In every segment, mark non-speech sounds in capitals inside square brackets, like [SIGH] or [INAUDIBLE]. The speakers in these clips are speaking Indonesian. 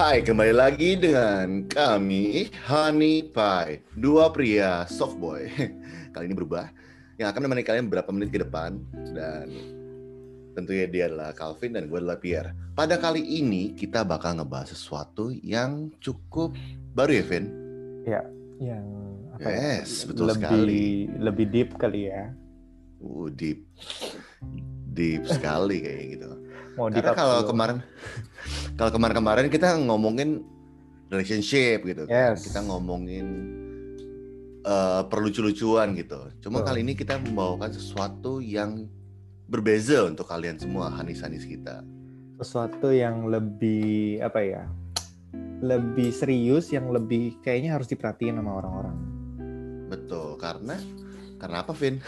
Hai, kembali lagi dengan kami Honey Pie, dua pria soft boy. [LAUGHS] Kali ini berubah, yang akan menemani kalian beberapa menit ke depan dan tentunya dia adalah Calvin dan gue adalah Pierre. Pada kali ini kita bakal ngebahas sesuatu yang cukup baru ya, Vin? Ya, yang apa ya, Yes, betul lebih sekali. lebih deep kali ya. Uh, deep, deep sekali kayak gitu. Mau Karena kalau kemarin, kalau kemarin-kemarin kita ngomongin relationship gitu, kan. Yes. kita ngomongin eh perlucu-lucuan gitu. Cuma Betul. kali ini kita membawakan sesuatu yang berbeza untuk kalian semua hanis-hanis kita. sesuatu yang lebih apa ya? Lebih serius yang lebih kayaknya harus diperhatiin sama orang-orang. Betul, karena karena apa, Vin?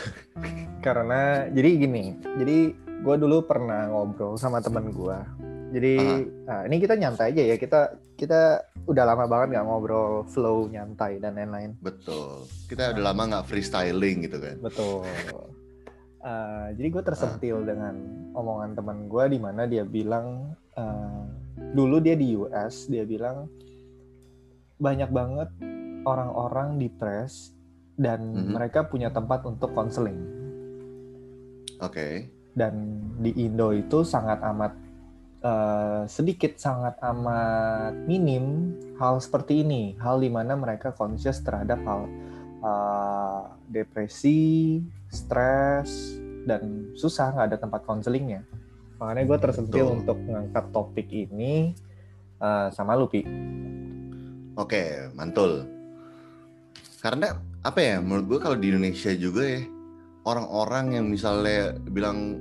Karena jadi gini, jadi gue dulu pernah ngobrol sama temen gue. Jadi nah, ini kita nyantai aja ya kita kita udah lama banget nggak ngobrol flow nyantai dan lain-lain. Betul. Kita udah lama nggak freestyling gitu kan. Betul. Uh, [LAUGHS] jadi gue tersentil dengan omongan teman gue di mana dia bilang uh, dulu dia di US dia bilang banyak banget orang-orang depres dan Mhm. mereka punya tempat untuk konseling Oke. dan di Indo itu sangat amat uh, sedikit sangat amat minim hal seperti ini hal di mana mereka conscious terhadap hal uh, depresi stres dan susah nggak ada tempat konselingnya makanya gue tersentil Betul. untuk mengangkat topik ini uh, sama lu Pi Oke, mantul. Karena apa ya? Menurut gue kalau di Indonesia juga ya orang-orang yang misalnya bilang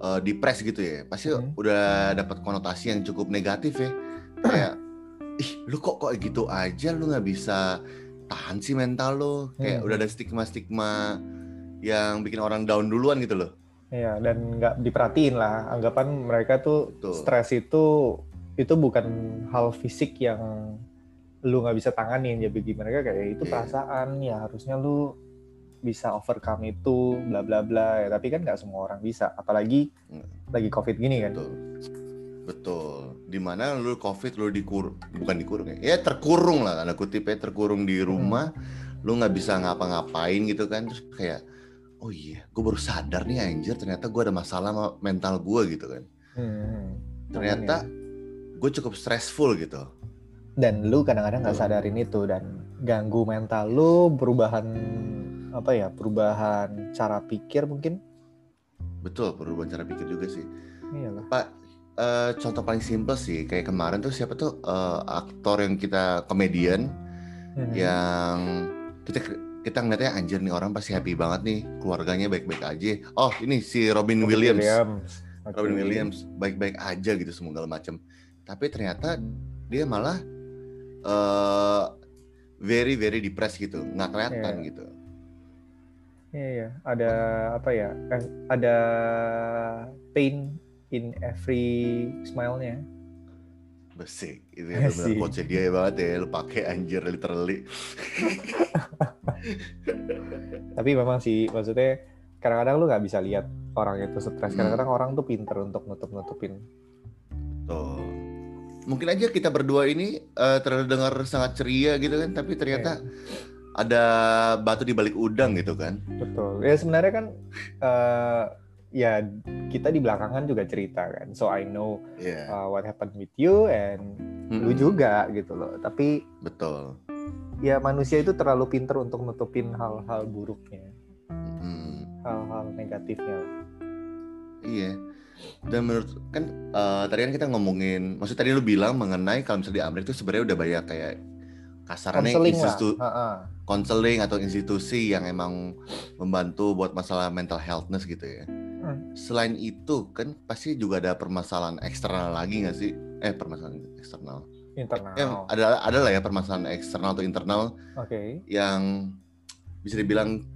eh, depres gitu ya, pasti Hmm. udah dapat konotasi yang cukup negatif ya. [CLEARS THROAT] Kayak ih, lu kok kok gitu aja lu nggak bisa tahan sih mental lu. Kayak Hmm. udah ada stigma-stigma yang bikin orang down duluan gitu loh. Iya, dan nggak diperhatiin lah. Anggapan mereka tuh Betul. stres itu itu bukan hal fisik yang lu nggak bisa tanganin ya bagi mereka kayak itu Iya. perasaan ya harusnya lu bisa overcome itu bla bla bla ya tapi kan nggak semua orang bisa apalagi Hmm. lagi covid gini kan Betul. Betul. Di mana lu covid lu dikur bukan dikurung ya, ya terkurung lah tanda kutip ya terkurung di rumah, lu nggak bisa ngapa-ngapain gitu kan terus kayak oh iya, gue baru sadar nih anjir ternyata gue ada masalah sama mental gue gitu kan. Hmm, Ternyata gue cukup stressful gitu. dan lu kadang-kadang nggak Betul. sadarin itu dan ganggu mental lu perubahan apa ya perubahan cara pikir mungkin Betul, perubahan cara pikir juga sih. iyalah Pak, eh, contoh paling simpel sih kayak kemarin tuh siapa tuh eh, aktor yang kita komedian Hmm. yang kita kita ngeliatnya anjir nih orang pasti happy banget nih keluarganya baik-baik aja. Oh ini si Robin, Williams. Oke. Robin Williams baik-baik aja gitu segala macem. Tapi ternyata dia malah eh very very depressed gitu, nggak kelihatan Iya. gitu. Iya, iya. ada apa ya? eh, Ada pain in every smile-nya. Besik, itu ya benar quotes dia banget ya, lu pakai anjir literally. [LAUGHS] Tapi memang sih, maksudnya kadang-kadang lu nggak bisa lihat orang itu stres. Hmm. Kadang-kadang orang tuh pinter untuk nutup-nutupin. Tuh. Mungkin aja kita berdua ini eh, terdengar sangat ceria gitu kan, tapi ternyata ada batu di balik udang gitu kan. Betul. Ya sebenarnya kan eh, ya kita di belakangan juga cerita kan. So I know Iya. uh, what happened with you and lu Mm-mm. juga gitu loh. Tapi Betul. ya manusia itu terlalu pinter untuk nutupin hal-hal buruknya, Mm. hal-hal negatifnya. Iya. Dan menurut kan eh, tadi kan kita ngomongin, maksud tadi lu bilang mengenai kalau misalnya di Amerika itu sebenarnya udah banyak kayak kasarannya Konseling lah. institu- Ha-ha. konseling atau institusi yang emang membantu buat masalah mental healthness gitu ya. Hmm. Selain itu kan pasti juga ada permasalahan eksternal lagi nggak sih? Eh permasalahan eksternal. internal. Eh, ada ada lah ya permasalahan eksternal atau internal Oke. yang bisa dibilang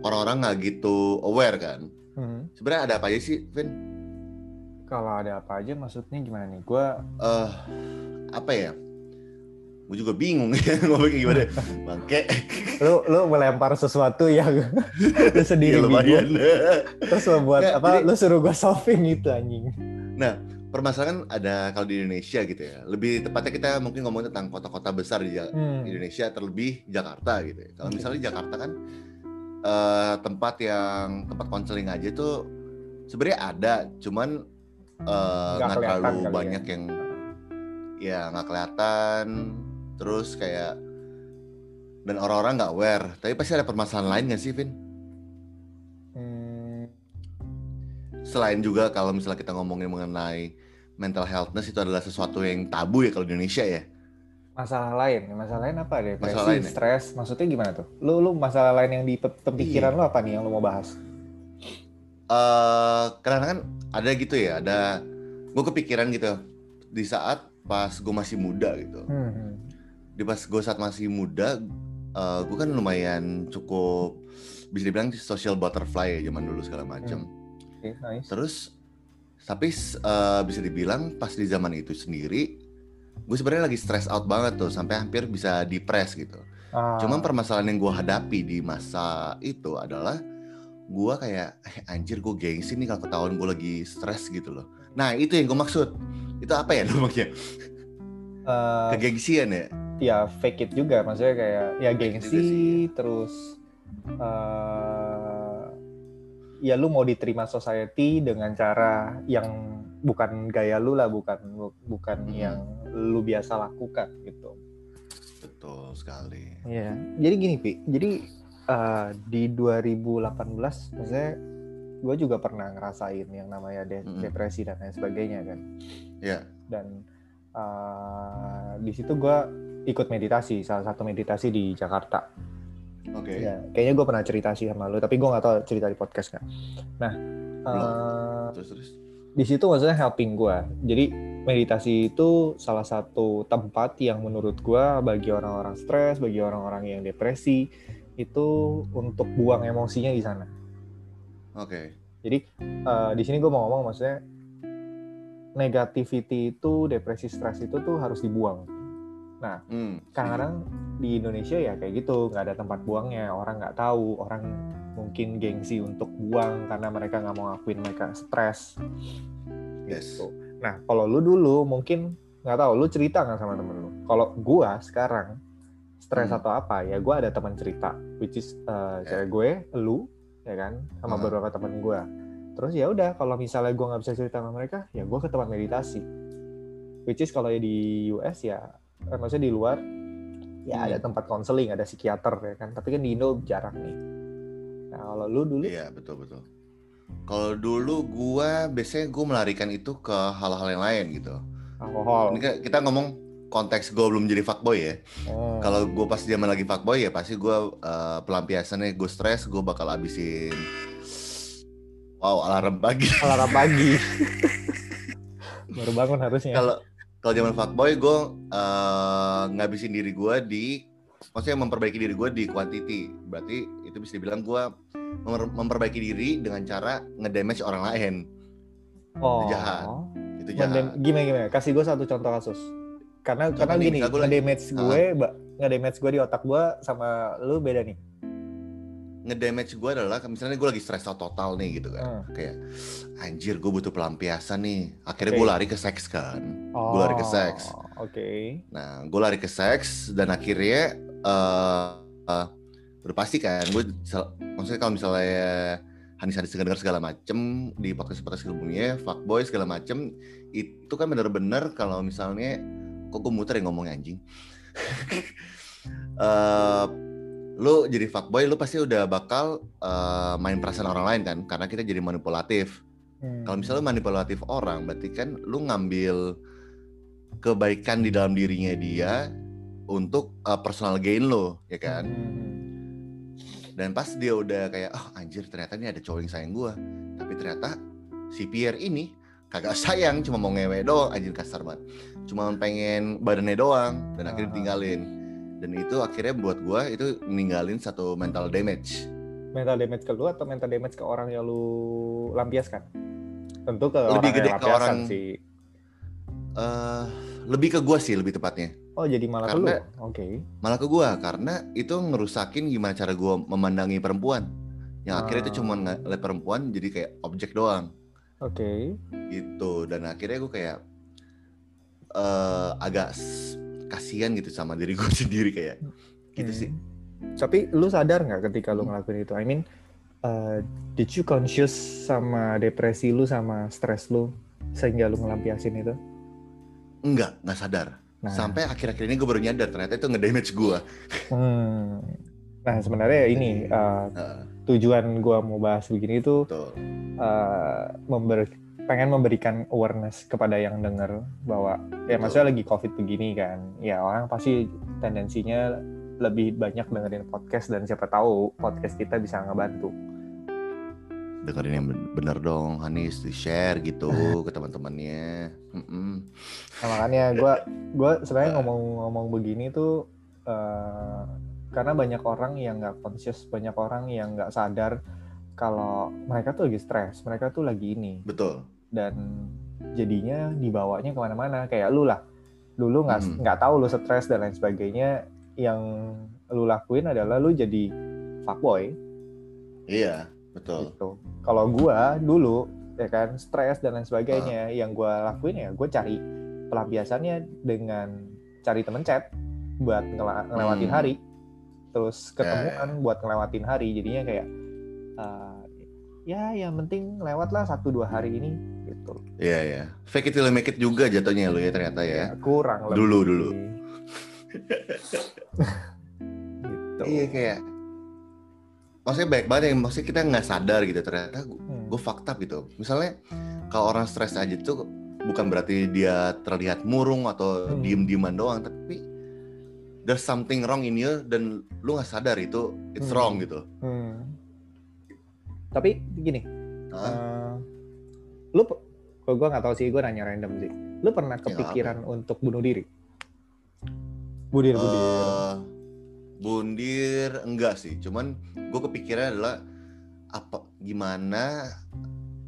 orang-orang nggak gitu aware kan. Hmm. Sebenarnya ada apa aja sih, Vin? Kalau ada apa aja maksudnya gimana nih? Gua eh apa ya gue juga bingung [LAUGHS] ya ngomong gimana bangke lu lu melempar sesuatu yang [LAUGHS] lu sendiri lumayan bingung terus lo buat Nggak, apa jadi- lu suruh gua solving itu anjing nah permasalahan ada kalau di Indonesia gitu ya lebih tepatnya kita mungkin ngomong tentang kota-kota besar di Hmm. Indonesia terlebih Jakarta gitu ya. kalau Oke. misalnya Jakarta kan eh, tempat yang tempat konseling aja tuh sebenarnya ada cuman eh, Nggak kelihatan terlalu ya. banyak yang ya nggak kelihatan terus kayak dan orang-orang nggak aware. Tapi pasti ada permasalahan lain nggak sih Vin? Hmm, selain juga kalau misalnya kita ngomongin mengenai mental healthness itu adalah sesuatu yang tabu ya kalau di Indonesia ya? Masalah lain. Masalah lain apa? Depresi Masalah lain ya? stres. Maksudnya gimana tuh? Lu lu masalah lain yang di pe- pemikiran Iya. lu apa nih yang lu mau bahas? Eh karena kan ada gitu ya ada gue kepikiran gitu. Di saat pas gue masih muda gitu. Hmm, hmm. Di pas gue saat masih muda gue kan lumayan cukup bisa dibilang social butterfly ya zaman dulu segala macam Oke, nice terus tapi eh, bisa dibilang pas di zaman itu sendiri gue sebenarnya lagi stress out banget tuh sampai hampir bisa depres gitu Ah, Cuman permasalahan yang gue hadapi di masa itu adalah gue kayak eh, anjir gue gengsi nih kalau ketahuan gue lagi stres gitu loh. Nah itu yang gue maksud. Itu apa ya [LAUGHS] namanya? eh, Kegengsian ya? Ya fake it juga maksudnya kayak ya gengsi sih, terus eh ya lu mau diterima society dengan cara yang bukan gaya lu lah bukan bukan Mhm. yang lu biasa lakukan gitu Betul sekali. Iya jadi gini pi jadi eh, di 2018 maksudnya gue juga pernah ngerasain yang namanya de- Mhm. depresi dan lain sebagainya kan Ya. dan eh, di situ gue ikut meditasi salah satu meditasi di Jakarta Oke. Ya, kayaknya gue pernah cerita sih sama lu, tapi gue nggak tahu cerita di podcast nggak. Nah, eh, Terus terus. di situ maksudnya helping gue. Jadi meditasi itu salah satu tempat yang menurut gue bagi orang-orang stres, bagi orang-orang yang depresi itu untuk buang emosinya di sana. Oke. Jadi eh, di sini gue mau ngomong maksudnya negativity itu, depresi, stres itu tuh harus dibuang. Hmm. kadang di Indonesia ya kayak gitu nggak ada tempat buangnya orang nggak tahu orang mungkin gengsi untuk buang karena mereka nggak mau ngakuin mereka stres Yes. gitu. nah kalau lu dulu mungkin nggak tahu lu cerita nggak sama temen lu kalau gua sekarang stres Hmm. atau apa ya gua ada teman cerita which is uh, cewek gue lu ya kan sama Uh-huh. beberapa temen gua terus ya udah kalau misalnya gua nggak bisa cerita sama mereka ya gua ke tempat meditasi which is kalau di US ya eh, maksudnya di luar ya Hmm. ada tempat konseling ada psikiater ya kan tapi kan di Indo jarang nih nah kalau lu dulu Iya betul betul. Kalau dulu gua biasanya gue melarikan itu ke hal-hal yang lain gitu. alkohol Ini kita ngomong konteks gue belum jadi fuckboy ya. Oh. Kalau gue pas zaman lagi fuckboy ya pasti gue uh, pelampiasannya gue stres gue bakal habisin wow alarm pagi. alarm pagi [LAUGHS] baru bangun harusnya Kalau kalau zaman fuckboy gue uh, ngabisin diri gue di maksudnya memperbaiki diri gue di quantity. Berarti itu bisa dibilang gue memper- memperbaiki diri dengan cara ngedamage orang lain. oh jahat. Itu Mendem- jahat. gimana gimana kasih gue satu contoh kasus karena Contoh karena nih, gini lagi- ngedamage gue mbak ngedamage gue di otak gue sama lu beda nih Ngedamage gue adalah misalnya gue lagi stress out total nih gitu kan. Hmm. Kayak anjir gue butuh pelampiasan nih. Akhirnya Oke. gue lari ke seks kan. Oh lari ke seks. oke Nah, gue lari ke seks dan akhirnya eh eh, udah pasti kan gue maksudnya kalau misalnya Hanis Hanis dengar segala macem di podcast podcast sebelumnya, fuckboy segala macem itu kan bener-bener kalau misalnya kok gue muter ya ngomongnya anjing. [LAUGHS] Eh, lu jadi fuckboy lu pasti udah bakal eh, main perasaan orang lain kan karena kita jadi manipulatif. Hmm. Kalau misalnya lu manipulatif orang, berarti kan lu ngambil kebaikan di dalam dirinya dia untuk uh, personal gain lo, ya kan? Dan pas dia udah kayak, oh anjir ternyata ini ada cowok yang sayang gua. Tapi ternyata si Pierre ini kagak [LAUGHS] sayang, cuma mau ngewe doang, anjir kasar banget. Cuma pengen badannya doang, dan akhirnya Ah. ditinggalin. Dan itu akhirnya buat gua itu ninggalin satu mental damage. mental damage ke lu atau mental damage ke orang yang lu lampiaskan tentu ke Lebih orang gede yang ke orang- sih eh lebih ke gua sih lebih tepatnya. Oh jadi malah Karena- ke lu? Oke. Malah ke gua karena itu ngerusakin gimana cara gua memandangi perempuan. Yang akhirnya itu Ah. cuma ngeliat perempuan jadi kayak objek doang Oke. gitu dan akhirnya gue kayak eh agak kasihan gitu sama diri gue [LAUGHS] sendiri kayak gitu Hmm. sih. Tapi lu sadar nggak ketika lu ngelakuin itu? I mean, uh, did you conscious sama depresi lu sama stres lu sehingga lu ngelampiasin itu? Enggak, nggak sadar. Nah, Sampai akhir-akhir ini gue baru nyadar ternyata itu ngedamage gue. [LAUGHS] hmm. nah sebenarnya ini uh, Heeh, tujuan gua mau bahas begini itu betul. uh, member- pengen memberikan awareness kepada yang denger bahwa ya Betul. maksudnya lagi covid begini kan ya orang pasti tendensinya lebih banyak dengerin podcast dan siapa tahu podcast kita bisa ngebantu Dengerin yang ben- bener dong, Hanis, di share gitu [LAUGHS] ke teman-temannya. Mm-mm. nah, makanya gua gua sebenarnya ngomong-ngomong begini tuh uh, karena banyak orang yang nggak conscious banyak orang yang nggak sadar kalau mereka tuh lagi stres mereka tuh lagi ini Betul. dan jadinya dibawanya ke mana-mana kayak lu lah dulu nggak Hmm. nggak tahu lu stres dan lain sebagainya yang lu lakuin adalah lu jadi fuckboy Iya, betul. gitu kalau gua dulu ya kan stres dan lain sebagainya yang gua lakuin ya gue cari pelampiasannya dengan cari temen chat buat ngela- ngelewatin Hmm. hari terus Ya, ketemuan buat ngelewatin hari jadinya kayak uh, ya yang penting lewat lah satu dua hari ini gitu Iya, iya. Fake it till you make it juga jatuhnya lu ya ternyata ya. kurang lebih. Dulu, dulu. [LAUGHS] gitu. Iya kayak maksudnya baik banget yang maksudnya kita nggak sadar gitu ternyata Hmm. gue fakta gitu misalnya kalau orang stres aja tuh bukan berarti dia terlihat murung atau Hmm. diem-dieman doang tapi there's something wrong in you dan lu nggak sadar itu it's Hmm. wrong gitu Hmm. Tapi gini, eh, lu kalau gue nggak tahu sih, gue nanya random sih. Lu pernah Ya, apa? kepikiran untuk bunuh diri? Budir, budir. Eh, bundir enggak sih cuman gue kepikiran adalah apa gimana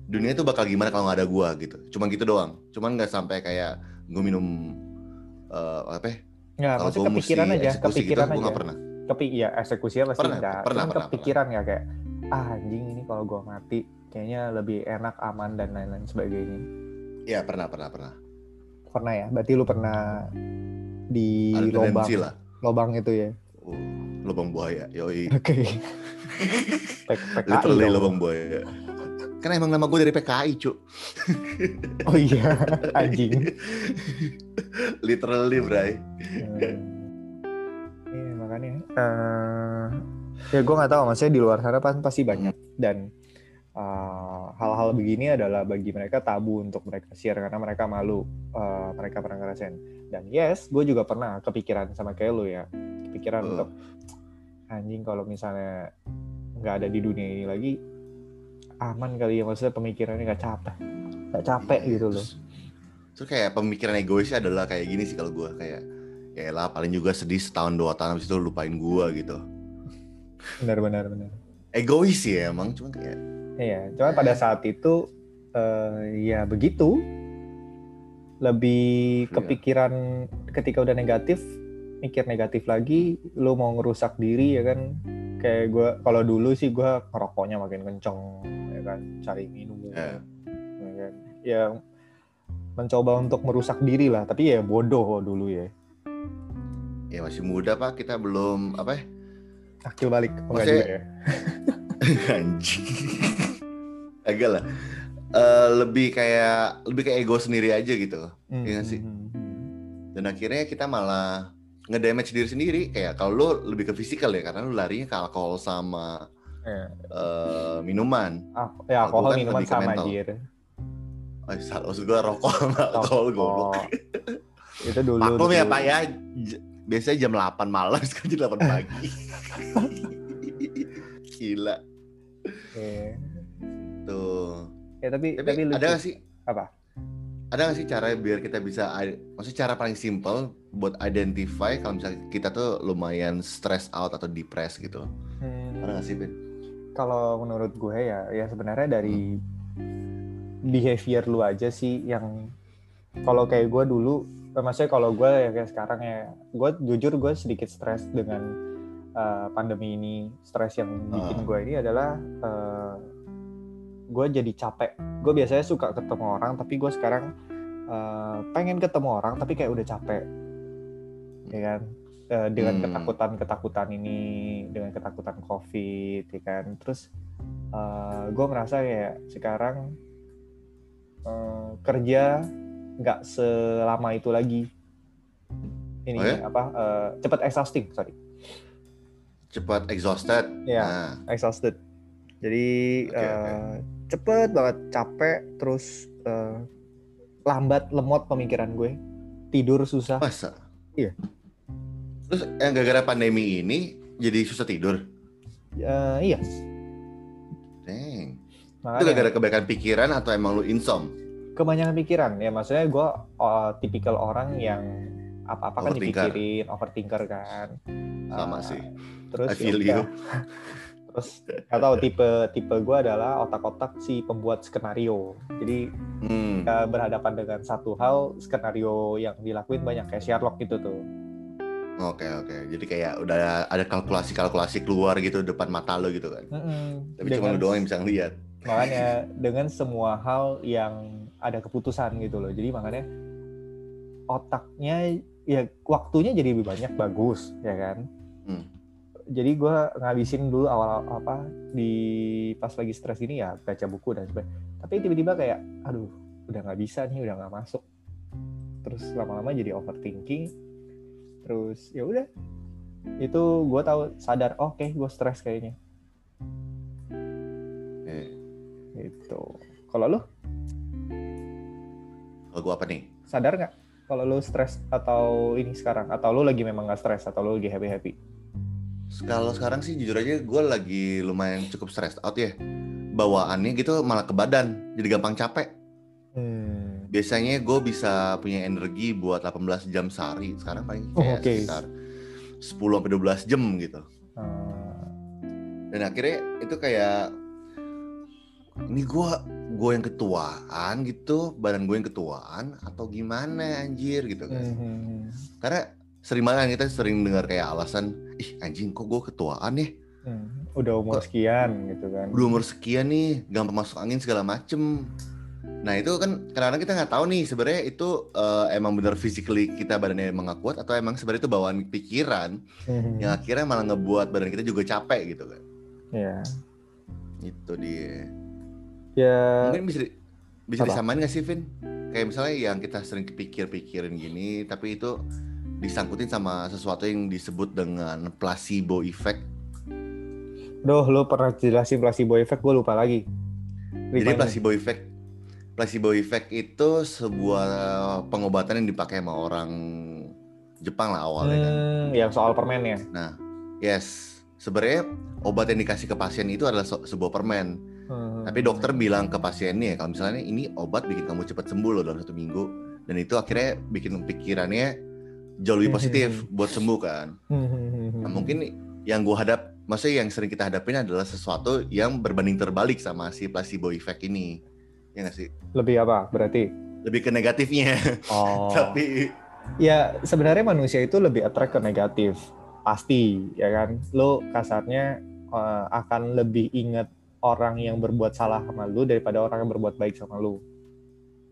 dunia itu bakal gimana kalau nggak ada gua gitu cuman gitu doang cuman nggak sampai kayak gue minum eh, apa ya Nggak, kalau gue mesti kepikiran aja, eksekusi gitu kepikiran gue aja. nggak pernah Kepi, ya eksekusinya pasti Pernah, enggak. pernah, Cuman pernah, kepikiran ya kayak, ah anjing ini kalau gue mati, kayaknya lebih enak, aman, dan lain-lain sebagainya. ya pernah pernah pernah Pernah ya? Berarti lu pernah di ada lobang, lah lobang itu ya? Oh, lubang buaya yoi Oke. [LAUGHS] PKI literally dong. lubang buaya kan emang nama gue dari PKI cu [LAUGHS] Oh iya, anjing. [LAUGHS] literally bray. Iya makanya. eh ya gue nggak tahu, maksudnya di luar sana pasti banyak dan eh, hal-hal begini adalah bagi mereka tabu untuk mereka share karena mereka malu eh, mereka pernah ngerasain. Dan yes, gue juga pernah kepikiran sama kayak lu ya, kepikiran Uh. untuk anjing kalau misalnya nggak ada di dunia ini lagi aman kali ya maksudnya pemikirannya nggak capek, nggak capek gitu loh. Terus- kayak pemikiran egoisnya adalah kayak gini sih kalau gue kayak ya lah paling juga sedih setahun dua tahun habis itu lupain gue gitu Benar benar benar. egois sih emang cuma kayak Iya, cuma pada saat itu eh, ya begitu. Lebih Iya. kepikiran ketika udah negatif, mikir negatif lagi, lu mau ngerusak diri ya kan. Kayak gua kalau dulu sih gua ngerokoknya makin kenceng ya kan, cari minum Iya. ya kan. Ya mencoba untuk merusak diri lah, tapi ya bodoh dulu ya. ya masih muda pak kita belum apa ya Akil balik oh, nggak Maksudnya- juga ya. [LAUGHS] anjing agak lah Eh, lebih kayak lebih kayak ego sendiri aja gitu Hmm, Iya sih. hmm, hmm. dan akhirnya kita malah ngedamage diri sendiri kayak kalau lu lebih ke fisikal ya karena lu larinya ke alkohol sama Iya. eh, minuman Ah, ya gua alkohol kan minuman sama mental. anjir. Oh, salah maksud gue rokok sama alkohol goblok Oh, itu dulu. Maklum ya. Pak ya, biasanya jam 8 malam, [LAUGHS] sekarang jam 8 pagi. [LAUGHS] Gila. Tuh. Ya tapi Tapi, tapi, lucu. ada gak sih? Apa? Ada gak sih cara biar kita bisa, maksudnya cara paling simple buat identify kalau misalnya kita tuh lumayan stress out atau depressed gitu. Hmm, Ada gak sih, Ben? kalau menurut gue ya ya sebenarnya dari behavior lu aja sih yang kalau kayak gue dulu eh, maksudnya kalau gue ya kayak sekarang ya gue jujur gue sedikit stres dengan uh, pandemi ini stres yang bikin Ah. gue ini adalah uh, gue jadi capek gue biasanya suka ketemu orang tapi gue sekarang uh, pengen ketemu orang tapi kayak udah capek ya kan Eh, dengan Hmm. ketakutan ketakutan ini dengan ketakutan covid ya kan terus gue merasa kayak sekarang eh, kerja nggak selama itu lagi ini Oh ya? apa eh, cepat exhausting sorry Cepat exhausted. Iya. Nah, exhausted jadi Oke, oke. eh, cepet banget capek terus eh, lambat lemot pemikiran gue tidur susah masa? Iya. Terus yang gara-gara pandemi ini jadi susah tidur. Eh, iya Dang. Itu makanya gara-gara kebaikan pikiran atau emang lu insom? kebanyakan pikiran ya maksudnya gue uh, tipikal orang yang apa-apa kan dipikirin overthinker kan Sama Uh, sih. terus I feel ya you. [LAUGHS] terus atau tipe tipe gue adalah otak-otak si pembuat skenario jadi Hmm. uh, berhadapan dengan satu hal skenario yang dilakuin banyak kayak Sherlock gitu tuh Oke oke. Jadi kayak udah ada kalkulasi-kalkulasi keluar gitu depan mata lo gitu kan. Mm-mm. Tapi cuma lu Dengan- doang yang bisa ngeliat. makanya [LAUGHS] dengan semua hal yang ada keputusan gitu loh jadi makanya otaknya ya waktunya jadi lebih banyak bagus ya kan Hmm. Jadi gue ngabisin dulu awal apa di pas lagi stres ini ya baca buku dan sebagainya. Tapi tiba-tiba kayak aduh udah nggak bisa nih udah nggak masuk. Terus lama-lama jadi overthinking. Terus ya udah. Itu gue tahu sadar oh, oke gue stres kayaknya. Eh, gitu. Kalau lu? Kalau gua apa nih? sadar nggak? Kalau lu stres atau ini sekarang? Atau lu lagi memang nggak stres? Atau lu lagi happy happy Kalau sekarang sih jujur aja gue lagi lumayan cukup stressed out ya. Bawaannya gitu malah ke badan, jadi gampang capek. hmm. Biasanya gue bisa punya energi buat 18 jam sehari. Sekarang paling Oh, kayak oke. sekitar 10 sampai 12 jam gitu. Ah, Dan akhirnya itu kayak ini gue gue yang ketuaan gitu, badan gue yang ketuaan atau gimana anjir gitu kan. hmm. Karena sering banget kita sering dengar kayak alasan, ih anjing kok gue ketuaan ya, Hmm. udah umur Kok- sekian gitu kan udah umur sekian nih, gampang masuk angin segala macem. Nah itu kan kadang-kadang kita nggak tahu nih sebenarnya itu eh, emang bener physically kita badannya emang nggak kuat atau emang sebenarnya itu bawaan pikiran Hmm. yang akhirnya malah ngebuat badan kita juga capek gitu kan. ya Itu dia. ya Mungkin bisa di- bisa Apa? disamain nggak sih Vin? Kayak misalnya yang kita sering kepikir-pikirin gini, tapi itu disangkutin sama sesuatu yang disebut dengan placebo effect. Duh, lu pernah jelasin placebo effect, gue lupa lagi. Jadi placebo effect, placebo effect itu sebuah pengobatan yang dipakai sama orang Jepang lah awalnya kan. Hmm, yang soal permen ya. Yes, sebenarnya obat yang dikasih ke pasien itu adalah se- sebuah permen. Hmm. Tapi dokter bilang ke pasiennya kalau misalnya ini obat bikin kamu cepat sembuh loh dalam satu minggu dan itu akhirnya bikin pikirannya jauh lebih positif buat sembuh kan. Hmm. Nah, mungkin yang gua hadap, maksudnya yang sering kita hadapin adalah sesuatu yang berbanding terbalik sama si placebo effect ini. Ya nggak sih? lebih apa berarti? Lebih ke negatifnya. Oh. [LAUGHS] Tapi ya sebenarnya manusia itu lebih attract ke negatif. Pasti, ya kan? Lu kasarnya eh, akan lebih ingat orang yang berbuat salah sama lu daripada orang yang berbuat baik sama lu.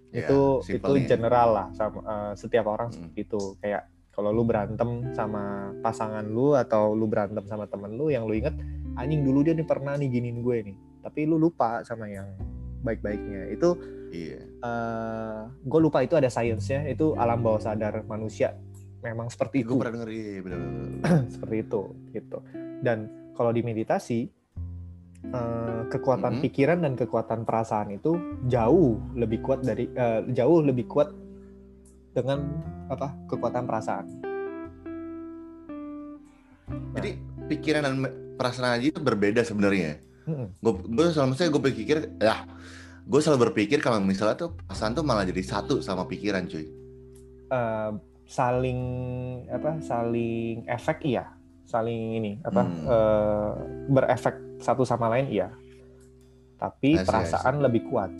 ya, itu itu general lah sama eh, setiap orang Hmm. seperti itu kayak kalau lu berantem sama pasangan lu atau lu berantem sama temen lu yang lu inget anjing dulu dia nih pernah nih giniin gue nih tapi lu lupa sama yang baik-baiknya itu Iya. eh gue lupa itu ada sainsnya itu alam bawah sadar manusia memang seperti Gue itu pernah denger iya bener-bener. [CLEARS THROAT] seperti itu gitu dan kalau di meditasi eh, kekuatan Mhm. pikiran dan kekuatan perasaan itu jauh lebih kuat dari eh, jauh lebih kuat dengan apa kekuatan perasaan Jadi pikiran dan perasaan aja itu berbeda sebenarnya. Mm-mm. Gue selalu saya gue berpikir ya gue selalu berpikir kalau misalnya tuh perasaan tuh malah jadi satu sama pikiran cuy. Eh, saling apa saling efek iya saling ini apa Hmm. eh, berefek satu sama lain iya tapi perasaan lebih kuat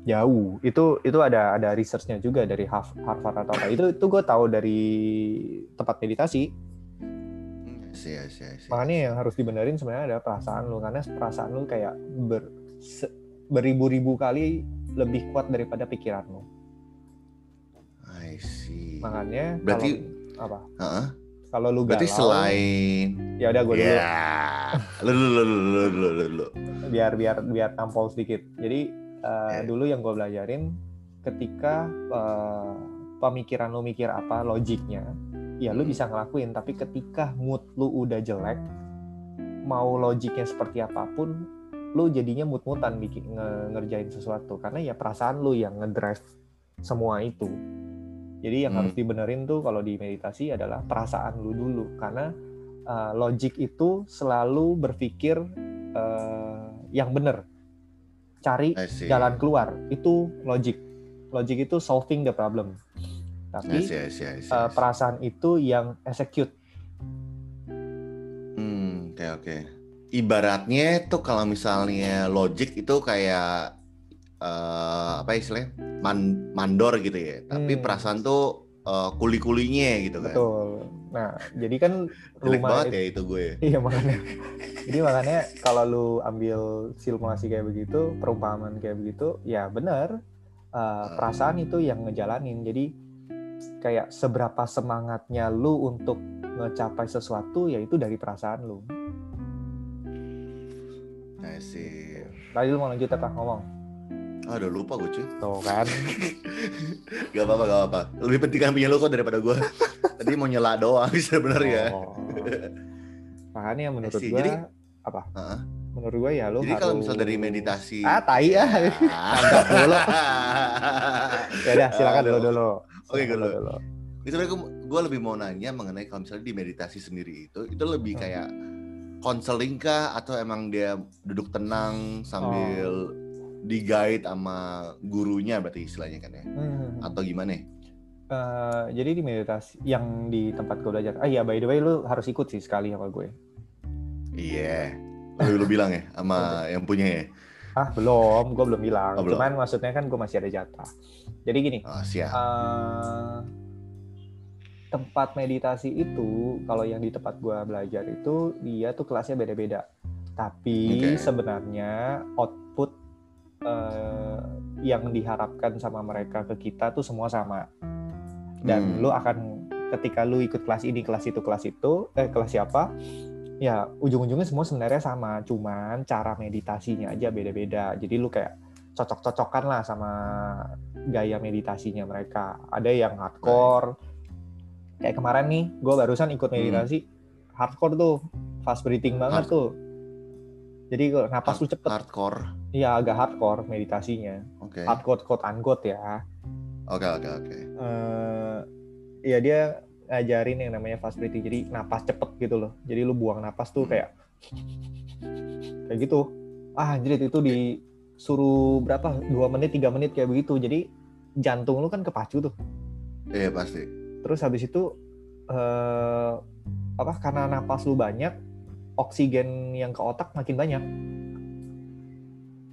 jauh itu itu ada ada researchnya juga dari Harv- Harvard atau apa. Itu itu gue tahu dari tempat meditasi. Sih sih sih makanya yang harus dibenerin sebenarnya adalah perasaan lu. Karena perasaan lu kayak ber, beribu-ribu kali lebih kuat daripada pikiran lu. I see. Makanya Berarti- kalau, apa? Heeh. kalau lu berarti galau selain ya udah gue dulu. Ya. Lu lu lu lu lu, lu. biar biar biar tampol sedikit. Jadi uh, Ya. dulu yang gue belajarin ketika uh, pemikiran lu mikir apa logiknya, ya lu Hmm. bisa ngelakuin. Tapi ketika mood lu udah jelek, mau logiknya seperti apa pun, lu jadinya mood-moodan bikin nge- ngerjain sesuatu karena ya perasaan lu yang ngedrive semua itu. Jadi yang Hmm. harus dibenerin tuh kalau di meditasi adalah perasaan lu dulu karena uh, logik itu selalu berpikir uh, yang benar. Cari jalan keluar itu logik. Logik itu solving the problem. I Tapi see, I see, I see, I uh, see. perasaan itu yang execute. Hmm, oke oke. Ibaratnya tuh kalau misalnya logic itu kayak eh, apa istilahnya Man- mandor gitu ya. Tapi Hmm. perasaan tuh eh, kuli-kulinya gitu kan. Betul. Nah, jadi kan Jelek rumah banget itu- ya itu gue. Iya makanya. Jadi makanya kalau lu ambil simulasi kayak begitu, perumpamaan kayak begitu, ya benar. Uh, perasaan itu yang ngejalanin. Jadi kayak seberapa semangatnya lu untuk ngecapai sesuatu, ya itu dari perasaan lu. I see. Tadi lu mau lanjut apa ngomong? Ah, udah lupa gue cuy. Tuh kan. [LAUGHS] Gak apa-apa, gak apa-apa. Lebih penting kan punya lu kok daripada gue. [LAUGHS] Tadi mau nyela doang sebenarnya. Oh. Makanya menurut gua Jadi- apa? Heeh. Menurut gua ya lu Jadi harus kalau misal dari meditasi. Ah, tai ya. [LAUGHS] Mantap dulu. Ya udah, silakan dulu dulu. Oke, Silakan dulu. itu gue lebih mau nanya mengenai kalau misalnya di meditasi sendiri itu itu lebih Hmm. kayak konseling kah atau emang dia duduk tenang sambil di guide sama gurunya berarti istilahnya kan ya Hmm. atau gimana ya? Eh, jadi di meditasi yang di tempat gue belajar. Ah iya by the way lu harus ikut sih sekali sama gue. Iya. Lu, lu bilang ya sama [LAUGHS] yang punya ya. Ah belum, gue belum bilang. Oh, belum. Cuman maksudnya kan gue masih ada jatah. Jadi gini, Oh, siap. eh, tempat meditasi itu kalau yang di tempat gue belajar itu dia tuh kelasnya beda-beda. Tapi Oke. sebenarnya output eh, yang diharapkan sama mereka ke kita tuh semua sama. Dan Hmm. lu akan ketika lu ikut kelas ini, kelas itu, kelas itu, eh kelas siapa? Ya ujung-ujungnya semua sebenarnya sama, cuman cara meditasinya aja beda-beda. Jadi lu kayak cocok-cocokan lah sama gaya meditasinya mereka. Ada yang hardcore. Kayak kemarin nih, gue barusan ikut meditasi hardcore tuh, fast breathing banget Hard- tuh. Jadi kalau napas lu cepet, Hardcore. ya agak hardcore meditasinya. Oke. Hardcore quote unquote ya. Oke oke oke. eh ya dia ngajarin yang namanya fast breathing jadi napas cepet gitu loh jadi lu buang napas tuh Hmm. kayak kayak gitu ah anjir itu disuruh berapa dua menit tiga menit kayak begitu jadi jantung lu kan kepacu tuh Iya pasti. terus habis itu eh apa karena napas lu banyak oksigen yang ke otak makin banyak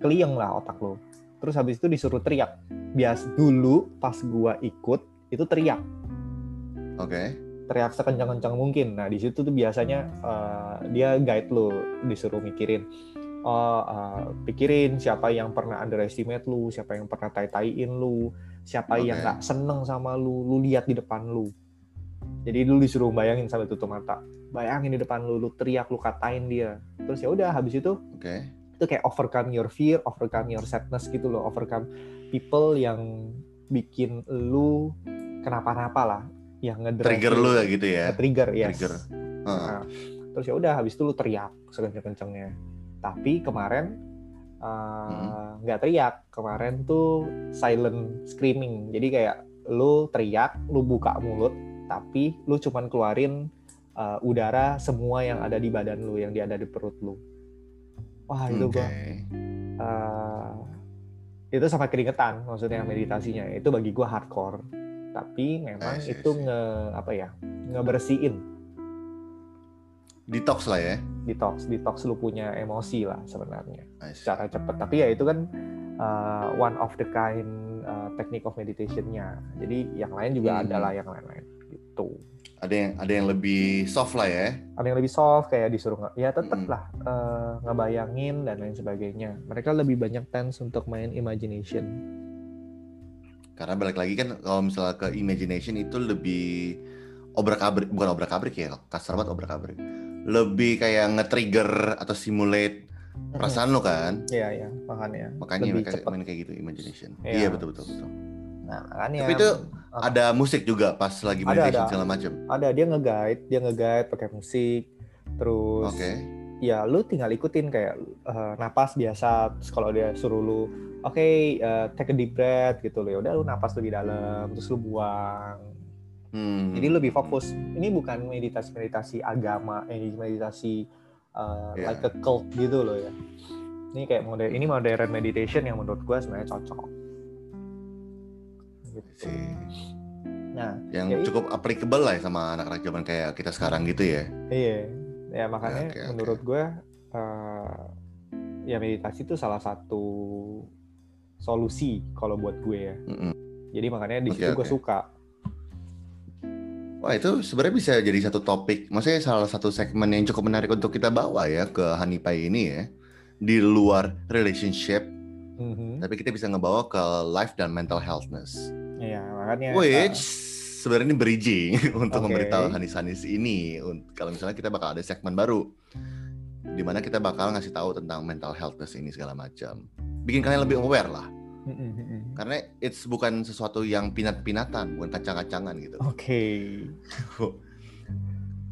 kelieng lah otak lu terus habis itu disuruh teriak bias dulu pas gua ikut itu teriak Oke. teriak sekencang-kencang mungkin. Nah di situ tuh biasanya eh, dia guide lu, disuruh mikirin, oh eh, pikirin siapa yang pernah underestimate lu, siapa yang pernah tai-taiin lu, siapa yang Oke. nggak seneng sama lu, lu lihat di depan lu. Jadi lu disuruh bayangin sampai tutup mata, bayangin di depan lu, lu teriak, lu katain dia. Terus ya udah habis itu Oke. itu kayak overcome your fear, overcome your sadness gitu loh, overcome people yang bikin lu kenapa-napa lah, yang ngedrive Trigger lu ya gitu ya. trigger yes. Trigger. Heeh. Nah, terus ya udah habis itu lu teriak sekenceng-kencengnya. Tapi kemarin uh, Hmm. nggak teriak, kemarin tuh silent screaming. Jadi kayak lu teriak, lu buka mulut, tapi lu cuman keluarin uh, udara semua yang ada di badan lu, yang ada di perut lu. Wah itu Oke. gua uh, itu sama keringetan maksudnya meditasinya itu bagi gua hardcore tapi memang see, itu nge apa ya ngebersihin Detox lah ya. detox detox lu punya emosi lah sebenarnya secara cepat tapi ya itu kan uh, one of the kind uh, technique of meditationnya. Jadi yang lain juga Hmm. ada lah yang lain-lain gitu. Ada yang ada yang lebih soft lah ya. Ada yang lebih soft kayak disuruh ya tetep Mm-mm. lah uh, ngebayangin dan lain sebagainya. Mereka lebih banyak tense untuk main imagination. Karena balik lagi kan kalau misalnya ke imagination itu lebih obrak-abrik bukan obrak-abrik ya, kasar banget obrak-abrik. Lebih kayak nge-trigger atau simulate perasaan lo kan. Iya ya makanya. Makanya lebih mereka cepet. main kayak gitu imagination. Iya. Iya betul betul betul. Nah makanya. Tapi itu? Ada musik juga pas lagi Ada, meditation ada. segala macam. ada dia nge-guide, dia nge-guide pakai musik. Terus Oke. ya lu tinggal ikutin kayak eh, napas biasa terus kalau dia suruh lu oke eh, take a deep breath gitu loh ya udah lu napas lebih dalam terus lu buang Hmm. jadi lebih fokus ini bukan meditasi meditasi agama ini meditasi eh, Iya. like a cult gitu loh ya ini kayak modern ini modern meditation yang menurut gua sebenarnya cocok gitu. sih. nah Yang Ya, cukup applicable lah ya sama anak-anak zaman kayak kita sekarang gitu ya. Iya, ya makanya Oke, oke. menurut gue eh, ya meditasi itu salah satu solusi kalau buat gue ya. Mm-mm. Jadi makanya di Oke, situ gue oke. suka. Wah itu sebenarnya bisa jadi satu topik, maksudnya salah satu segmen yang cukup menarik untuk kita bawa ya ke Hanipai ini ya. Di luar relationship, Mhm. tapi kita bisa ngebawa ke life dan mental healthness. Iya makanya. Which eh, sebenarnya ini bridging [LAUGHS] untuk Oke. memberitahu Hanis-Hanis ini. Kalau misalnya kita bakal ada segmen baru, di mana kita bakal ngasih tahu tentang mental healthness ini segala macam. Bikin kalian lebih aware lah, karena it's bukan sesuatu yang pinat-pinatan, bukan kacang-kacangan gitu. Oke. [LAUGHS]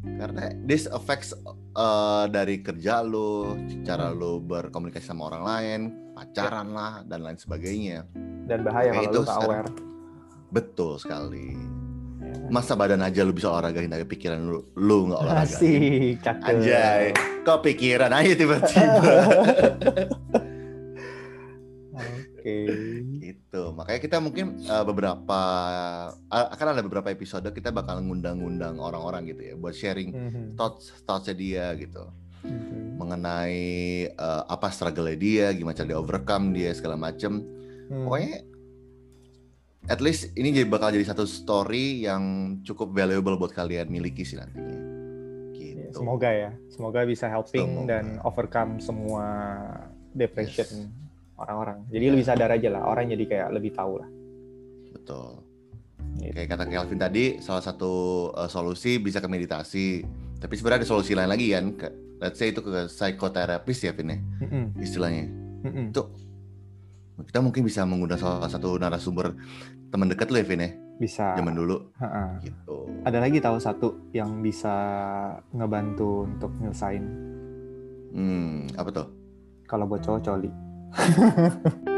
Karena this affects uh, dari kerja lo, cara lo berkomunikasi sama orang lain, pacaran lah dan lain sebagainya. Dan bahaya Kayak kalau itu nggak sekarang. aware. Betul sekali. Ya. Masa badan aja lu bisa olahragain tapi pikiran lu lu nggak olahragain. Asik, cakep. Anjay, kok pikiran aja tiba-tiba. Oke. gitu. Makanya kita mungkin uh, beberapa uh, akan ada beberapa episode kita bakal ngundang-ngundang orang-orang gitu ya buat sharing Mhm. thoughts thoughtsnya dia gitu. Mhm. mengenai uh, apa struggle dia, gimana cara dia overcome dia segala macem. Hmm. Pokoknya at least ini jadi bakal jadi satu story yang cukup valuable buat kalian miliki sih nantinya. Ya, Gitu. semoga ya, semoga bisa helping Semoga. dan overcome semua depression orang-orang. Jadi lebih sadar aja lah, orang jadi kayak lebih tahu lah. Betul. Gitu. Kayak kata Kelvin tadi, salah satu uh, solusi bisa ke meditasi. Tapi sebenarnya ada solusi lain lagi kan. Ke, let's say itu ke psikoterapis ya, Vin ya, Mm-mm, istilahnya. mm-mm. Itu kita mungkin bisa mengundang salah satu narasumber teman dekat lu ya, Vin ya, Bisa. zaman dulu. Ha-ha. Gitu. Ada lagi tahu satu yang bisa ngebantu untuk nyelesain Hmm, apa tuh? kalau buat cowok coli. [LAUGHS]